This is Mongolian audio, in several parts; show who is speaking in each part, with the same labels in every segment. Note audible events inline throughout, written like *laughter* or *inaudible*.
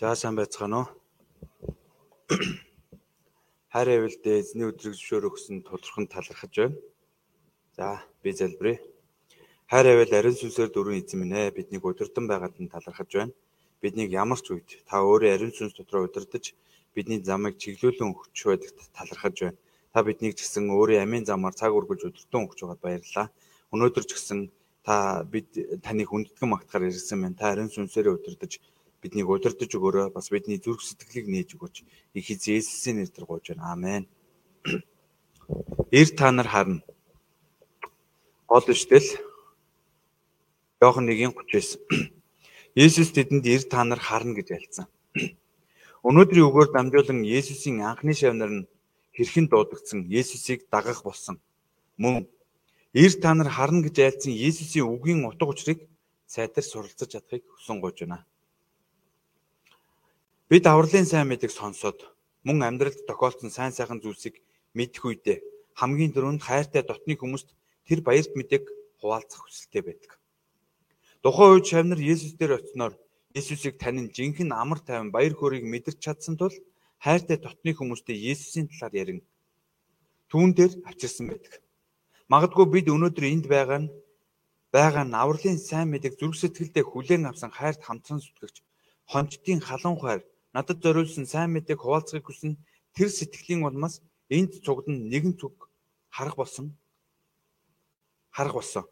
Speaker 1: За сайн байцгаана уу? *clears throat* Хайр авилд эзний өдрийг зөвшөөр өгсөн тулгархан талархаж байна. За би залбирая. Хайр авил ариун сүнсээр дөрвөн эзэн минь ээ биднийг удирдан байгаад нь талархаж байна. Биднийг ямар ч үед та өөрөө ариун сүнс дотроо удирдах бидний замыг чиглүүлэн өгч байдагт талархаж байна. Та биднийг гэсэн өөрийн амийн замаар цаг үргэлж удирдан өгч байгаад баярлалаа. Өнөөдөр ч гэсэн та бид таныг хүндэтгэн магтахаар ирсэн байна. Та ариун сүнсээр удирдах биднийг удирдах өгөөрэй. Бас бидний зүрх сэтгэлийг нээж өгөөч. Их эзэн Есүсийн нэрээр гуйж байна. Амен. Эр та нар харна. Гол иштэл Иохан 1:39. Есүс тэдэнд эр та нар харна гэж альцсан. Өнөөдрийн үгээр дамжуулан Есүсийн анхны шавнар нь хэрхэн дуудагдсан Есүсийг дагах болсон. Мөн эр та нар харна гэж айлцсан Есүсийн үгийн утга учирыг сайтар суралцаж чадахыг хүсэн гуйж байна. Бид авралын сайн мэдээг сонсоод мөн амьдралд тохиолдсон сайн сайхан зүйлсийг мэдэх үедээ хамгийн түрүүнд хайртай дотны хүмүүст тэр баярт мэдээг хуваалцах хүсэлтэй байдаг. Тухайн үед шавнар Есүс дээр очсноор Есүсийг танин жинхэнэ амар тайван баяр хөөргийг мэдэрч чадсан тул хайртай дотны хүмүүстэй Есүсийн талаар ярин түүн дээр авчирсан байдаг. Магадгүй бид өнөөдөр энд байгаа нь байгаа нь авралын сайн мэдээг зүрх сэтгэлдээ хүлээн авсан хайрт хамтран зүтгэгч хончдын халуун хайр надад зориулсан сайн мэдээг хуваалцахыг хүснэ тэр сэтгэлийн улмаас энд цугдан нэгэн цуг харах болсон харах болсон.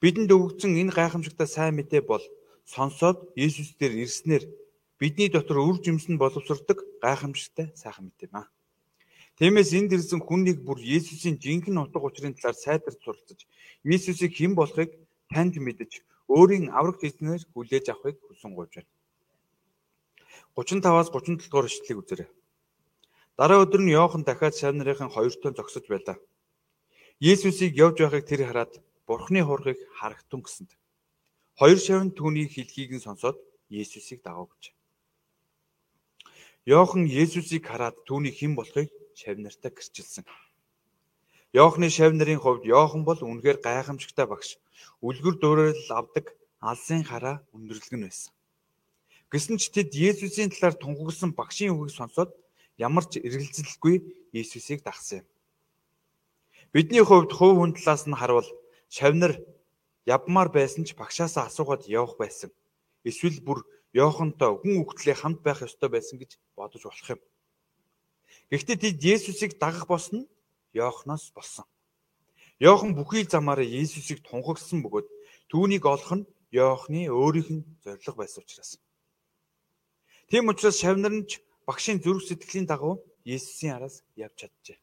Speaker 1: Бидэнд өгөгдсөн энэ гайхамшигтай сайн мэдээ бол сонсоод Иесус дээр ирснээр бидний дотор үр жимсэн боловсрдог гайхамшигтай сайхан мэдээ маа. Тиймээс энд ирсэн хүн нэг бүр Иесусийн жинхэнэ утга учирын талаар сайдарч суралцаж, Иесусыг хэн болохыг танд мэдэж, өөрийн аврагт эзнээр хүлээж авахыг хүсэн гуйж байна. 35-аас 37 дугаар ишлэлийг үзээрэй. Дараа өдөр нь Иохан дахиад шавнырынхан хоёртой зогсож байлаа. Есүсийг явж байхыг тэр хараад Бурхны хургийг харагтун гэсэнд. Хоёр шавн түүний хэлхийг нь сонсоод Есүсийг дагав гэж. Иохан Есүсийг хараад түүний хэн болохыг шавнартаа гэрчилсэн. Иохны шавнарын хувьд Иохан бол үнэхээр гайхамшигтай багш. Үлгэр дуурал авдаг алсын хараа өндөрлгөн байсан. Гэсэн ч тэд Есүсийн талаар тунхагласан багшийн үгийг сонсоод ямар ч эргэлзэлгүй Есүсийг дагсан юм. Бидний хувьд хувь хүн талаас нь харвал шавнар явмаар байсан ч багшаасаа асуугаад явах байсан. Эсвэл бүр Йохантой хүн үгтлээ хамт байх ёстой байсан гэж бодож болох юм. Гэхдээ тэд Есүсийг дагах болсон нь Йоханоос болсон. Йохан бүхий замаараа Есүсийг тунхагласан бөгөөд түүнийг олох нь Йохны өөрийнх нь зориг байсан учраас. Тийм учраас шавнар нь ч багшийн зүрх сэтгэлийн дагуу Есүсийн араас явж чаджээ.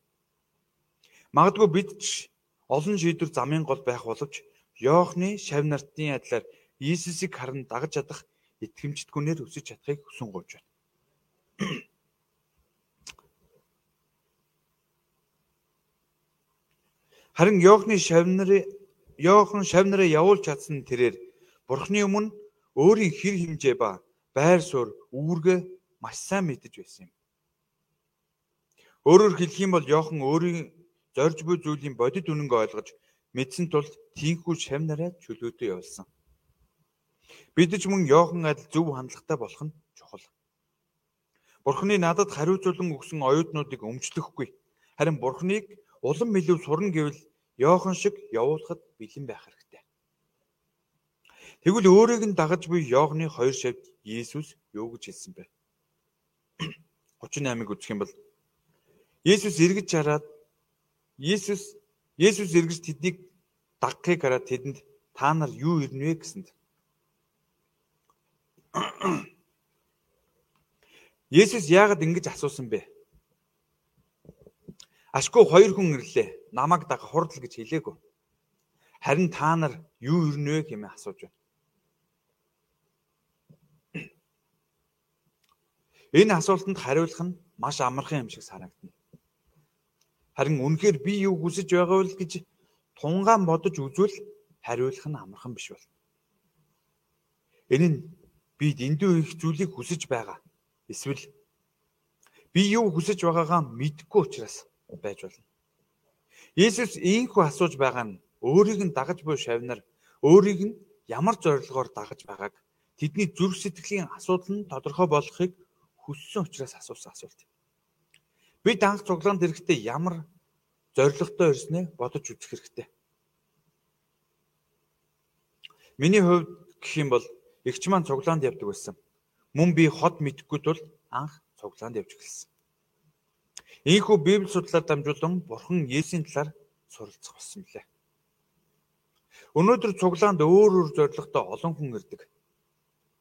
Speaker 1: Магадгүй бид ч олон шийдвэр замын гол байх боловч Йоохны шавнартын адилаар Иесусыг харан дагаж чадах итгэмжтгүүнээр өсөж чадахыг хүсэн гуйж байна. *clears throat* Харин Йоохны шавнарын Йохан шавнараа явуулж чадсан тэрээр Бурхны өмнө өөрийн хэр хэмжээ ба байр суурь, үүргээ маш сайн мэдэж байсан юм. Өөрөөр хэлэх юм бол Йохан өөрийн зорж буй зүйлийн бодит үнэнг ойлгож мэдсэн тул тийхүү шав нараа чөлөөтэй явуулсан. Бид ч мөн Йохан адил зөв хандлагатай болох нь чухал. Бурхны надад хариуцуулан өгсөн оюутнуудыг өмчлөхгүй. Харин Бурхныг улам илүү сурна гэвэл Йохан шиг явуулахад бэлэн байх хэрэгтэй. Тэгвэл өөрийг нь дагаж буй Йоохны хоёр шавьд Есүс юу гэж хэлсэн бэ? 38-ыг үзэх юм бол Есүс эргэж хараад Есүс Есүс эргэж тэднийг дагахыг хараад тэдэнд та нар юу ирнэ вэ гэсэнд Есүс яагаад ингэж асуусан бэ? Ашгүй хоёр хүн ирлээ. Намаг дага хурдл гэж хэлээгүү. Харин та нар юу ирнэ вэ хэмээн асууж байна. Энэ асуултанд хариулах нь маш амархан юм шиг санагдана. Харин үнэхээр би юу хүсэж байгаа вэ гэж тунгаан бодож үзвэл хариулах нь амархан биш бол. Энэ нь би дэндүү их зүйлийг хүсэж байгаа. Эсвэл би юу хүсэж байгаагаа мэдэхгүй учраас байж болно. Есүс ийхүү асууж байгаа нь өөрийг нь дагаж буй шавнар өөрийг нь ямар зорилгоор дагаж байгааг тэдний зүрх сэтгэлийн асуудал нь тодорхой болохыг хүссэн учраас асуусан асуулт. Бид анх цуглаанд ирэхдээ ямар зоригтой ирснээ бодож үзэх хэрэгтэй. Миний хувьд гэх юм бол эгч маань цуглаанд явдаг байсан. Мөн би хот мэдхгүй тул анх цуглаанд явж эхэлсэн. Ийхүү Библи судлаар дамжуулан Бурхан Есүсийн талаар суралцах болсон билээ. Өнөөдөр цуглаанд өөр өөр зорилготой олон хүн ирдэг.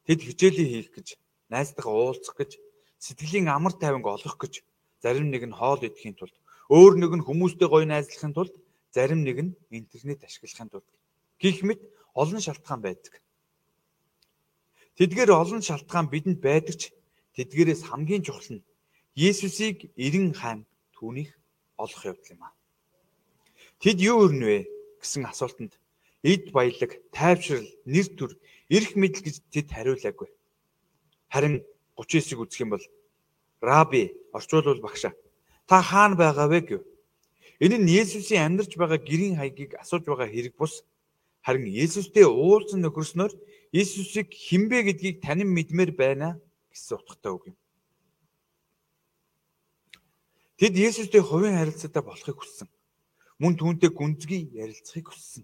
Speaker 1: Тэд хичээлээ хийх гэж, найзтайгаа уулзах гэж, сэтгэлийн амар тайванг олох гэж, зарим нэг нь хоол идэхийн тулд, өөр нэг нь хүмүүстэй гоё найзлахын тулд, зарим нэг нь интернет ашиглахын тулд гих мэт олон шалтгаан байдаг. Тэдгээр олон шалтгаан бидэнд байдаг ч тэдгээрээс хамгийн чухал нь Есүсийг эрен хаан түүнийх олох явдал юм аа. Тэд юу өрнө вэ гэсэн асуултанд эд баялаг, тайвшрал, нэр төр, эрх мэдэл гэж тэд хариулаагүй. Харин 39-ийг үзэх юм бол Раби орчуулвал багшаа та хаана байгаа вэ гэв. Энэ нь Есүсийн амьдарч байгаа гэрийн хаягийг асууж байгаа хэрэг бус. Харин Есүстэй уулзсан нөхөрснөөр Есүсийг хинбэ гэдгийг танин мэдмээр байна гэсэн утгатай үг юм. Тэд Есүстэй хувийн харилцаатай болохыг хүссэн. Мөн түүнтэй гүнзгий ярилцахыг хүссэн.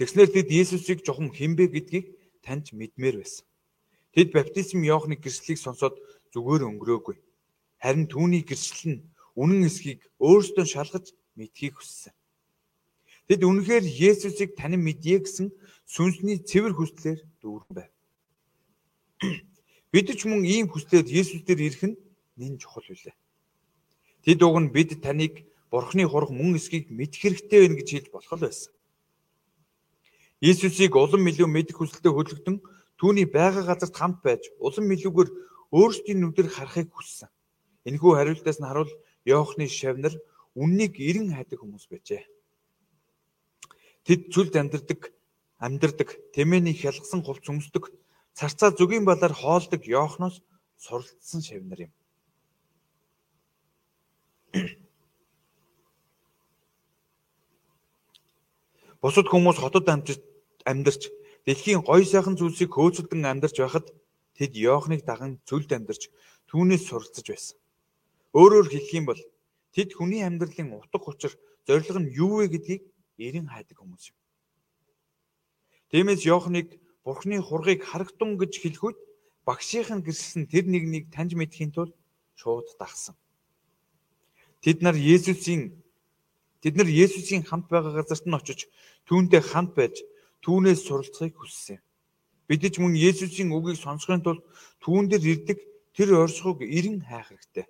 Speaker 1: Тэгснээр тэд Есүсийг жохом хинбэ гэдгийг таньж мэдмээр байсан. Тэд баптизм Иохны гэрчлэлийг сонсоод зүгээр өнгөрөөгүй. Харин түүний гэрчлэл нь үнэн эсхийг өөрсдөө шалгаж мэдхийг хүссэн. Тэд үнэхээр Есүсийг танин мэдье гэсэн сүнсний цэвэр хүслээр дүүрэн байв. Бид ч мөн ийм хүслээр Есүс дээр ирэх нь нэн чухал билээ. Тэд уг нь бид таныг Бурхны хурх мөн эсхийг мэдэх хэрэгтэй байна гэж хэлж болох л байсан. Иесусыг улам илүү мэдэх хүсэлтэд хөдөлгдөн түүний байга газарт хамт байж улам илүүгээр өөрсдийн нүдээр харахыг хүссэн. Энэхүү хариултаас нь харуул Иохны шавнар үннийг эрен хайдаг хүмүүс байжээ. Тэд зүлд амьдардаг, амьдардаг, тэмээний хялгсан хувц өмсдөг, царцаа зүгийн балаар хоолдог Иохноос суралцсан шавнар юм. Бусад хүмүүс хотод амьдарч дэлхийн гоё сайхан зүйлсийг хөөцөлдөн амьдарч байхад тэд Иохныг даган цөлд амьдарч түүнээс суралцж байсан. Өөрөөр хэлэх юм бол тэд хүний амьдралын утга учир зориг нь юу вэ гэдгийг эрен хайдаг хүмүүс юм. Тиймээс Иохныг Бурхны хургийг харагтун гэж хэлэхүйд багшийн гэрэлсэн тэр нэгнийг таньж мэдхийн тулд шууд дагсан. Тэд нар Есүсийн тэд нар Есүсийн хамт байгаа газарт нь очиж түүнтэй хамт байж түүнээс суралцахыг хүссэн. Бид ч мөн Есүсийн үгийг сонсохын тулд түүн дээр ирдэг тэр оршихуйг эрен хайх хэрэгтэй.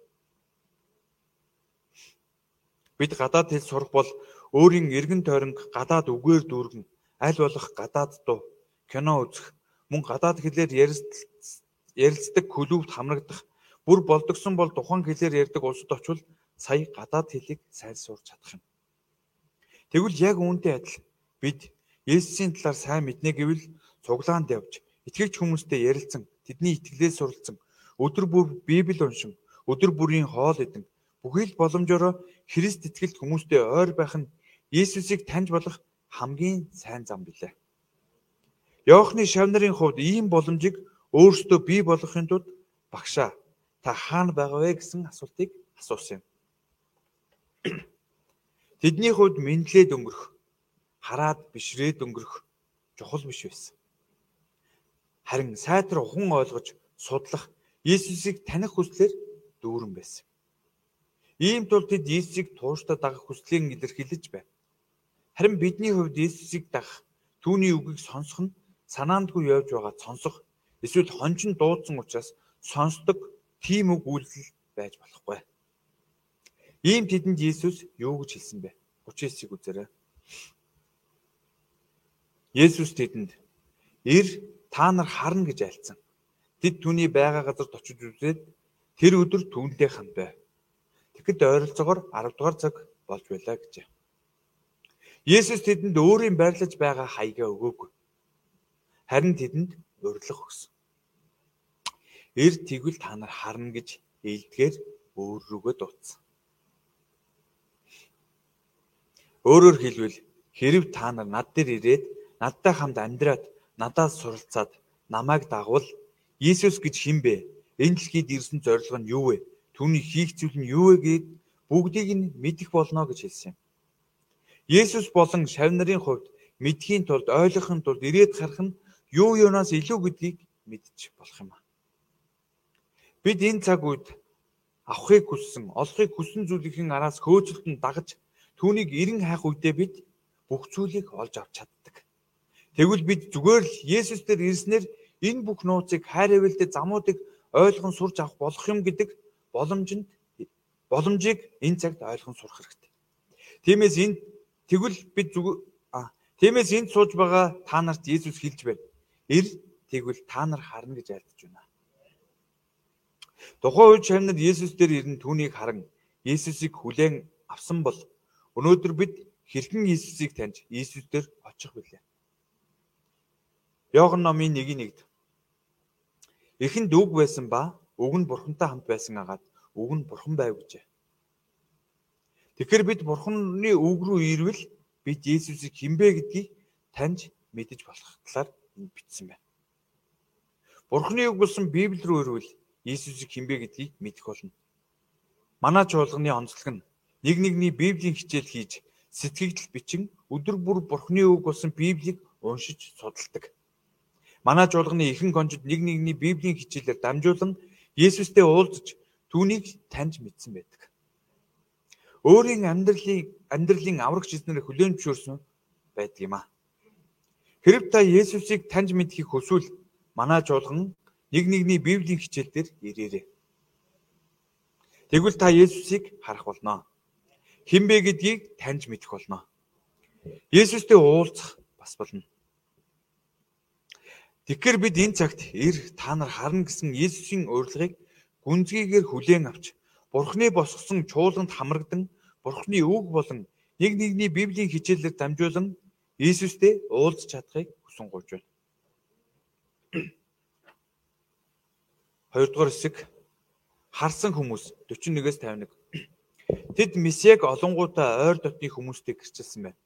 Speaker 1: Бид гадаад хэл сурах бол өөрийн эргэн тойронг гадаад үгээр дүүргэн аль болох гадаад дуу, кино үзэх, мөн гадаад хэлээр ярилцдаг клубт хамрагдах, бүр болдгсон бол тухайн хэлээр ярьдаг улсад очивол сая гадаад хэлийг сайн сурч чадах юм. Тэгвэл яг үүнтэй адил бид Есүсийн талаар сайн мэднэ гэвэл цуглаанд явж итгэгч хүмүүстэй ярилцсан, тэдний итгэлээс суралцсан, өдөр бүр Библи уншин, өдөр бүрийн хоол идэн бүхий л боломжоор Христ итгэлт хүмүүстэй ойр байх нь Есүсийг таньж болох хамгийн сайн зам билээ. Йоохны шавнарын хувьд ийм боломжийг өөрсдөө бий болгохын тулд багшаа та хаана байгаа вэ гэсэн асуултыг асуусан юм. Тэдний хувьд мэдлээд өнгөрөх хараад бишрээд өнгөрөх чухал биш байсан. Харин сайтар ухаан ойлгож судлах Иесусыг таних хүслээр дүүрэн байсан. Ийм тул тэд Иесусыг тууштай дагах хүслийг илэрхийлж байна. Харин бидний хувьд Иесусыг дагах түүний үгийг сонсох нь санаандгүй явж байгаа сонсох эсвэл хончин дуудсан учраас сонсдог тийм үг үйлдэл байж болохгүй. Ийм тэдэнд Иесус юу гэж хэлсэн бэ? 39-ийг үзээрэй. Есүс тэдэнд "Ир та нар харна" гэж айлцсан. Тэд түүний байгаа газарт очиж үзээд тэр өдөр түүнтэй хамт байв. Тэгэхэд ойролцоогоор 10 дугаар цаг болж байлаа гэжээ. Есүс тэдэнд өөрийн байрлаж байгаа хаягаа өгөөгүй. Харин тэдэнд урилга өгсөн. Ир тэгвэл та нар харна гэж ээлдгээр өөр рүүгээ дуудсан. Өөрөөр хэлбэл Хэрв та нар над дээр ирээд надтай хамт амьдраад надаас суралцаад намайг дагвал Иесус гэж хэн бэ? Энэ дэлхийд ирсэн зорилго нь юу вэ? Түүний хийх зүйл нь юу вэ гэд бүгдийг нь мэдэх болно гэж хэлсэн юм. Есүс болон шав нарын хувьд мэдхийн тулд ойлгохын тулд ирээд харах нь юу юунаас илүү гэдгийг мэдчих болох юм аа. Бид энэ цаг үед авахыг хүссэн, олохыг хүссэн зүйлийн араас хөөцөлтөнд дагаж түүнийг эрен хайх үедээ бид бүх зүйлийг олж авч чаддаг. Тэгвэл бид зүгээр л Есүс дээр ирснээр энэ бүх нууцыг хайр хэвэлтэй замуудыг ойлгон сурч авах болох юм гэдэг боломжинд боломжийг энэ цагт ойлгон сурах хэрэгтэй. Тиймээс энэ тэгвэл бид зүгээр а тиймээс энд сууж байгаа та нарт Есүс хэлж байна. Ир тэгвэл та нар харна гэж айлдж байна. Тухайн үед шавнад Есүс дээр ирэн түүнийг харан Есүсийг хүлээн авсан бол өнөөдөр бид хэрхэн Есүсийг таньж Есүс дээр очих вүлээ. Йохан номын 1-1-д Эхэнд үг байсан ба үг нь бурхантай хамт байсан агаад үг нь бурхан байв гэжээ. Тэгэхээр бид бурханы үг рүү ирвэл бид Есүсийг хинбэ гэдгийг таньж мэдэж болох талаар энд бичсэн байна. Бурханы үг болсон Библи рүү ирвэл Иесусыг хинбэ гэдгийг мэдэх болно. Манай чуулганы онцлог нь нэг нэгний Библийн хичээл хийж сэтгэгдэл бичин өдөр бүр Бурхны үг болсон Библийг уншиж судалдаг. Манай чуулганы ихэнх онцод нэг нэгний Библийн хичээлээр дамжуулан Иесустэй уулзаж түүнийг таньж мэдсэн байдаг. Өөрийн амьдралын амьдралын аврагч эзнэр хүлээн зөвшөөрсөн байдаг юм а. Хэрв та Есүсийг таньж мэдхийг хүсвэл манай чуулган нэг нэгний Библийн хичээл дээр ирээрэй. Тэгвэл та Есүсийг харах болно. Хэн бэ гэдгийг таньж мэдэх болно. Есүстэй уулзах бас болно. Тэгэхээр бид энэ цагт ир та нар харна гэсэн Есүсийн урилгыг гүнзгийгээр хүлээн авч Бурхны босгосон чуулганд хамрагдан Бурхны үг болон нэг нэгний Библийн хичээлээр дамжуулан Иесустэй уулзах чадхыг хүсэн гуйж байна. Хоёрдугаар хэсэг харсан хүмүүс 41-ээс 51. Тэд Месиаг олонгуудаа ойр дотны хүмүүстэй гэрчилсэн байна.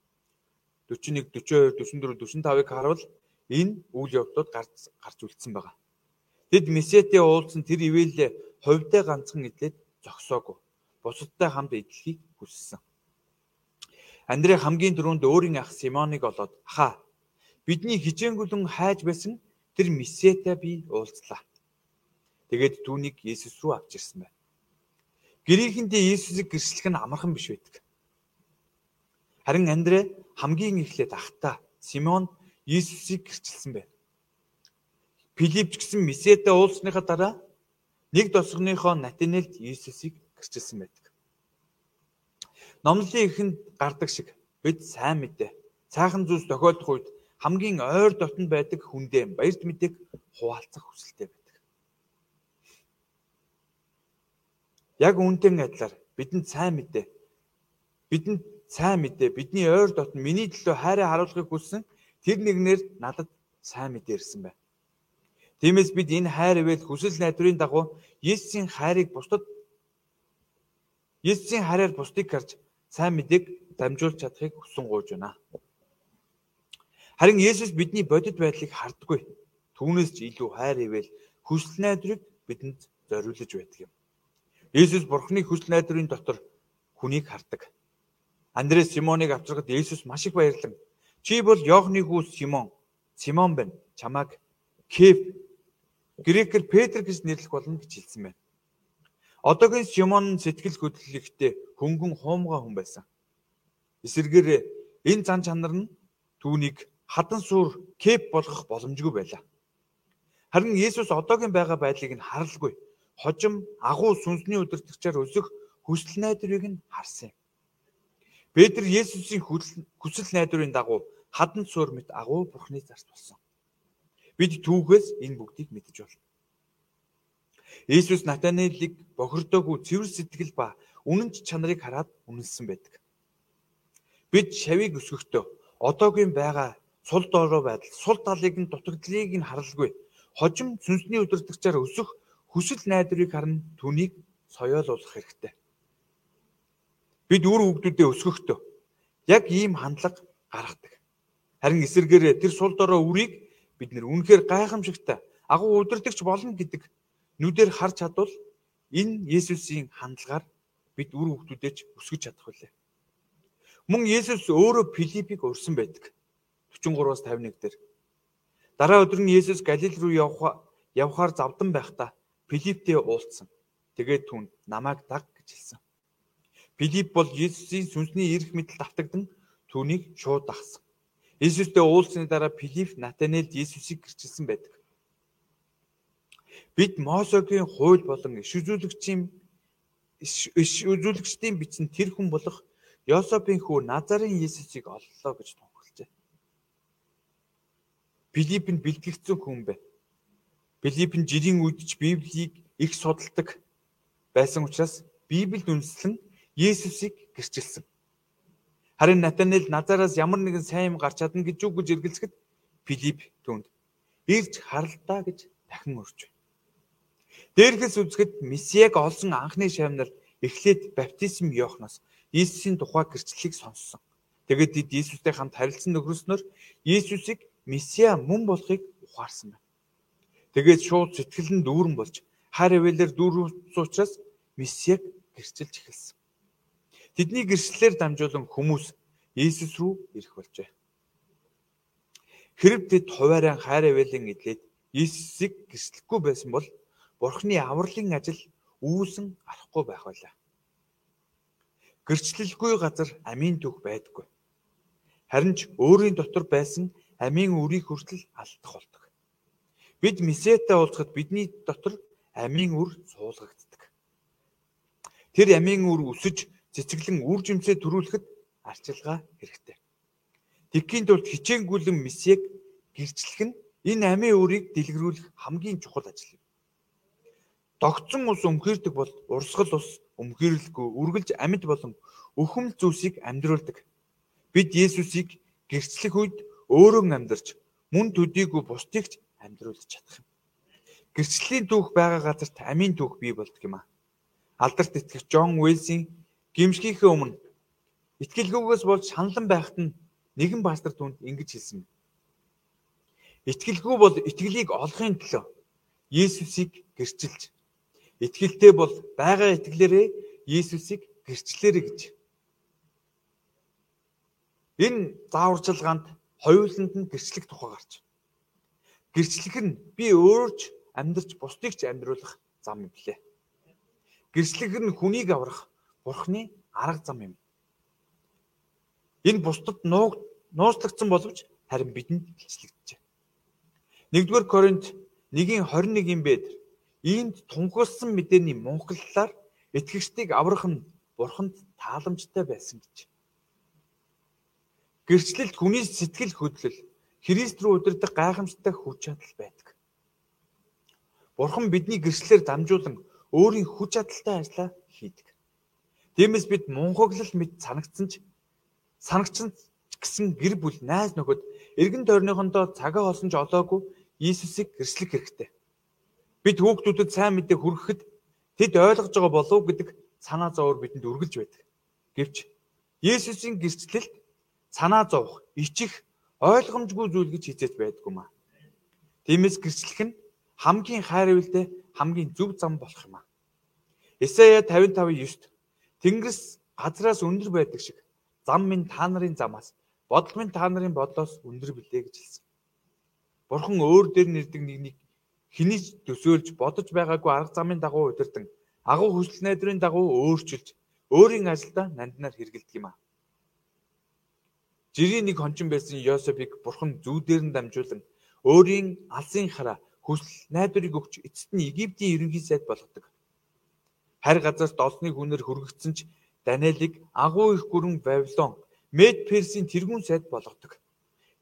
Speaker 1: 41, 42, 44, 45-ыг харуул энэ үйл явдлууд гарч гарч үлдсэн байгаа. Тэд Месиатэй уулзсан тэр ивэлээ хувьдаа ганцхан идлээд зогсоогүй. Бусадтай хамт идлэхийг хүссэн. Андрей хамгийн түрүүнд өөрийн ах Симоныг олоод "Хаа бидний хижээнгүлэн хайж байсан тэр Месиатай би уулзлаа. Тэгээд түүнийг Есүс рүү авч ирсэн байна. Гэрийнхэндээ Есүсийг гэрчлэх нь амархан биш байдаг. Харин Андре хамгийн эхлээд ахта Симон Есүсийг гэрчилсэн байна. Филипп ч гэсэн Месиатай уулзсныхаа дараа нэг тосгоныхоо Натанелд Есүсийг гэрчилсэн байдаг. Номлолын ихэнд гардаг шиг бид сайн мэдээ. Цаахан зүйлс тохиолдох үед хамгийн ойр дотнд байдаг хүндээ баярт мэдээг хуваалцах хүсэлтэй байна. Яг үүнтэй адилаар бидэнд сайн мэдээ. Бидэнд сайн мэдээ. Бидний ойр дотн миний төлөө хайраа харуулахыг хүссэн тэр нэгнэр надад сайн мэдээ ирсэн байна. Тиймээс бид энэ хайр ивэл хүсэл найдварын дагуу Есүсийн хайрыг бусдад Есүсийн хайраар бусдыг харж сайн мэдээг дамжуулж чадахыг хүсэн гуйж байна. Харин Есүс бидний бодит байдлыг хардггүй. Түүнээс ч илүү хайр ивэл хүсэл найдварыг бидэнд зориулж байдаг юм. Есүс Бурхны хүсэл найдварын дотор хүнийг хардаг. Андрес Симоныг авчирхад Есүс маш их баярлан "Чи бол Йоохны хүү Симон. Симон байна. Чамааг Кеф грекээр Петр гэж нэрлэх болно" гэж хэлсэн байна. Одоогийн Симон сэтгэл хөдлөлтөй хөнгөн хуумгай хүн байсан. Эсвэргээр энэ зан чанар нь түүнийг хадан суур Кеф болгох боломжгүй байлаа. Харин Есүс одоогийн байгаа байдлыг нь харалгүй хожим агуу сүнсний удирдагчаар өсөх хүсэл найдварыг нь харсан юм. Петр Есүсийн хүсэл найдварын дагуу хаданд суур мэт агуу бурхны зарц болсон. Бид түүхээс энэ бүгдийг мэдэж байна. Есүс Натанелийг бохирдоогүй цэвэр сэтгэл ба үнэнч чанарыг хараад үнэлсэн байдаг. Бид шавийг өсгөхдөө одоогийн байгаа сул доороо байдал, сул талыг нь дутагдлыг нь харалгүй. Хожим сүнсний удирдагчаар өсөх хүсэл найдварыг харна түүнийг соёолуулах хэрэгтэй. Бид үр хөвгдүүдээ өсгөхдөө яг ийм хандлага гаргадаг. Харин эсэргээр тэр сул дорой үрийг бид нэр үнэхээр гайхамшигтай агуу удирдахч болно гэдэг нүдээр харж чадвал энэ Есүсийн хандлагаар бид үр хөвгтүүдэж өсгөж чадах үлээ. Мөн Есүс өөрөө Филиппийг урьсан байдаг. 43-аас 51 дээр. Дараа өдөр нь Есүс Галил руу явхаар завдан байхдаа Филипптэй уулзсан. Тэгээд түн намайг даг гэж хэлсэн. Филипп бол Есүсийн сүнсний эрх мэдэл давтагдан түүнийг шууд дагсан. Есүстэй уулзсны дараа Филипп Натанелд Есүсийг гэрчилсэн байдаг. Бид Мосегийн хууль болон иш үзүүлэгчийн иш үзүүлэгчдийн бичсэн тэр хүн болох Йосопын хүү Назарын Есүсийг оллоо гэж тунхаглажээ. Филипп нь бэлтгэгдсэн хүн бэ. Филипп нь жирийн үед ч Библийг их судалдаг байсан учраас Библиэд үндэслэн Есүсийг гэрчилсэн. Харин Натанел Назараас ямар нэгэн сайн юм гарч чадна гэж үг гэж эргэлзэхэд Филипп түүнд ирж харалтаа гэж дахин урьж байна. Дээрхэс үзэхэд Месиаг олсон анхны шавнар эхлээд баптизм Иохноос Иесусийн тухай гэрчлэлийг сонссон. Тэгээд тэд Иесустэй хамт харилцан нөхрөснөр Иесусыг Месиа мөн болохыг ухаарсан байна. Тэгээд шууд сэтгэл нь дүүрэн болж хар эвэлэр дүүрсэн учраас Месиаг гэрчилж эхэлсэн. Тэдний гэрчлэлээр дамжуулан хүмүүс Иесус рүү ирэх болжээ. Хэрв тэд хуваарай хайр эвэлийн эдлээд Иесусыг гэрчлэхгүй байсан бол Бурхны авралын ажил үүсэн арахгүй байх байлаа. Гэрчлэлгүй газар амийн түүх байдаггүй. Харин ч өөрийн дотор байсан амийн үрийг хүртэл алдах болдог. Бид месетай уулзахад бидний дотор амийн үр суулгагддаг. Тэр амийн үр өсөж цэцэглэн үр жимсээ төрүүлэхэд арчилгаа хэрэгтэй. Тэгхийн тулд хичээнгүйлэн месег гэрчлэх нь энэ амийн үрийг дэлгэрүүлэх хамгийн чухал ажил юм. Догцсон ус өмхөрдөг бол урсгал ус өмхөрлөхгүй үргэлж амьд болон өхөм зүйлсийг амьдруулдаг. Бид Есүсийг гэрчлэх үед өөрөө амьдарч мөн төдийгүй бусдыг ч амьдруулж чадах юм. Гэрчлийн түүх байгаа газарт амийн түүх бий болдог юм а. Алдарт итгэгч Джон Уэлсийн гимшгийнхээ өмнө итгэлгүйгээс болж шаналан байхад нь нэгэн пастор түнд ингэж хэлсэн. Итгэлгүй бол итгэлийг олохын төлөө Есүсийг гэрчилж Итгэлтэй бол байгаа итгэлээрээ Иесусыг гэрчлээрэй гэж. Энэ зааварчилгаанд хоёуланд нь гэрчлэх тухай гарч. Гэрчлэх нь би өөрч амьдрч бусдыг ч амьдруулах зам юм блэ. Гэрчлэх нь хүнийг аврах Бурхны арга зам юм. Энэ бусдад нууг нууцлагдсан боловч харин бидэнд гэрчлэгдэжээ. 1-р Коринт 1:21-ийн бэд Иймд тунхагласан мэдээний мунхаглалаар итгэгчдийг аврах нь бурханд тааламжтай байсан гэж. Гэрчлэлт хүний сэтгэл хөдлөл Христ рүү удирдах гайхамшигтай хүч чадал байдаг. Бурхан бидний гэрчлэлээр дамжуулан өөрийн хүч чадалтай ажлаа хийдэг. Тиймээс бид мунхаглал мэд санагдсан ч санагчсан гэсэн гэр бүл найз нөхөд эргэн тойрныхондоо цагаа олсон ч олоогүй Иесусыг гэрчлэх хэрэгтэй. Бид хүүхдүүдэд сайн мэдээ хүргэхэд тэд ойлгож байгаа болов гэдэг санаа зовор бидэнд үргэлж байдаг. Гэвч Есүсийн гэрчлэлд санаа зовох, ичих ойлгомжгүй зүйл гэж хизээж байдгүй маа. Тиймээс гэрчлэх нь хамгийн хайр ивэлтэй хамгийн зөв зам болох юм аа. Исая 55:9-т Тэнгэрс газраас өндөр байдаг шиг зам минь та нарын замаас бодол минь та нарын бодлоос өндөр билээ гэж хэлсэн. Бурхан өөр дээр нэрдэг нэгнийг хэний ч төсөөлж бодож байгаагүй арга замын дагуу удирдан агуу хүсэл найдварын дагуу өөрчилж өөрийн ажилдаа нандинаар хэрэгэлдэг юм а. Жирийн нэг хончин байсан Йосефийг бурхан зүүдээр нь дамжуулан өөрийн алсын хараа хүсэл найдварыг өгч эцэст нь Египтийн ерөнхий сайд болгодог. Харь газраас долсны хүнээр хүргэгдсэн ч Даниэлийг агуу их гүрэн Вавилон, Мед Персийн тэргүүн сайд болгодог.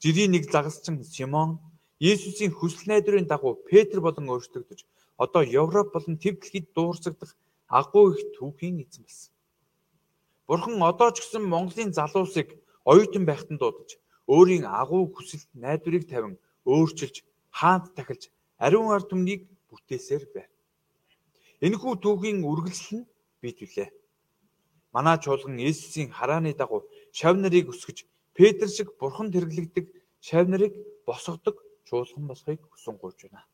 Speaker 1: Жирийн нэг загасчин Симон Есүсийн хүсэл найдварын дагуу Петр болон өөрчлөгдөж одоо Европ болон төв дэлхийд дуурсагдах агуу их түүхийн эзэн болсон. Бурхан одоо ч гэсэн Монголын залуусыг оюутан байхад нь дуудаж өөрийн агуу хүсэл найдварыг тавин өөрчилж хаант тахилж ариун ард түмнийг бүтээсээр байна. Энэхүү түүхийн үргэлжлэл нь бид билээ. Манай чуулган Есүсийн харааны дагуу шав нарыг өсгөж Петр шиг бурханд хэрэглэгдэг шав нарыг босгодог чуулган болохыг хүсэн гуйж байна.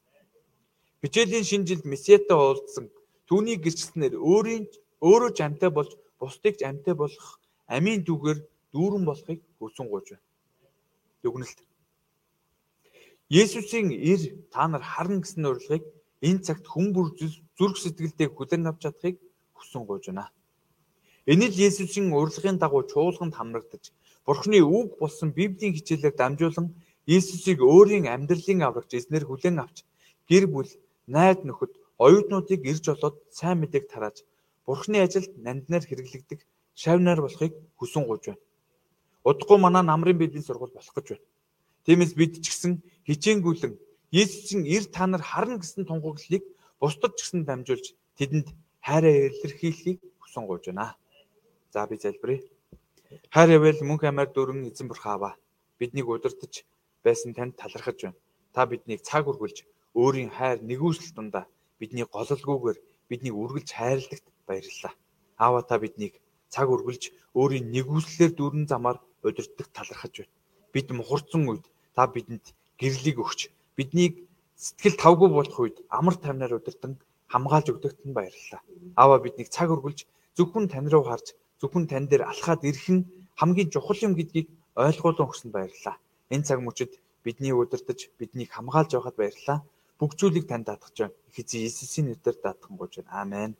Speaker 1: Хичээлийн шинэ жилд месиатай уулзсан түүний гэрчлэнээр өөрийн өөрөө ч амьтай болж бусдыг ч амьтай болгох амийн дүүгээр дүүрэн болохыг хүсэн гуйж байна. Дүгнэлт. Есүсийн ир та нар харна гэсэн урилгыг энэ цагт хүн бүр зүрх сэтгэлдээ хүлээн авч чадахыг хүсэн гуйж байна. Энэ л Есүсийн урилгын дагуу чуулганд хамрагдаж Бурхны үг болсон Библийн хичээлээр дамжуулан Есүсийг өөрийн амьдралын аврагч эзнэр хүлээн авч гэр бүл, найз нөхөд, оюутнуудыг ирж олоод сайн мэдээг тарааж Бурхны ажилд нандинаар хэрэглэгдэх шавнаар болохыг хүсэн гуйж байна. Удахгүй манай намрын библийн сургууль болох гэж байна. Тиймээс бид ч гэсэн хичээнгүйлэн Есүсийн ир та нар харна гэсэн тунгаглалыг бусдад ч гэсэн дамжуулж тэдэнд хайраа илэрхийлэхийг хүсэн гуйж байна. За би залбирая. Хайр явэл мөнх амар дөрөн эзэн бурхаава. Биднийг удирдах байсан танд талархаж байна. Та биднийг цаг үргэлж өөрийн хайр нэгүсэл дундаа бидний гололгүйгээр биднийг үргэлж хайрладагт баярлалаа. Аава та биднийг цаг үргэлж өөрийн нэгүслэлээр дүүрэн замаар удирдах талархаж байна. Бид мухарцсан үед та бидэнд гэрлийг өгч биднийг сэтгэл тавгүй болох үед амар тайвнаар удирдан хамгаалж өгдөгт нь баярлалаа. Аава биднийг цаг үргэлж зөвхөн тань руу харж зөвхөн тань дээр алхаад ирэх нь хамгийн чухал юм гэдгийг ойлгуулан өгсөнд баярлалаа. Энэ цаг мөчид бидний удирдах, биднийг хамгаалж байхад баярлалаа. Бүх зүйлийг танд даатгаж байна. Их эзэн Иесусийн нэрээр даатган гуйж байна. Аамен.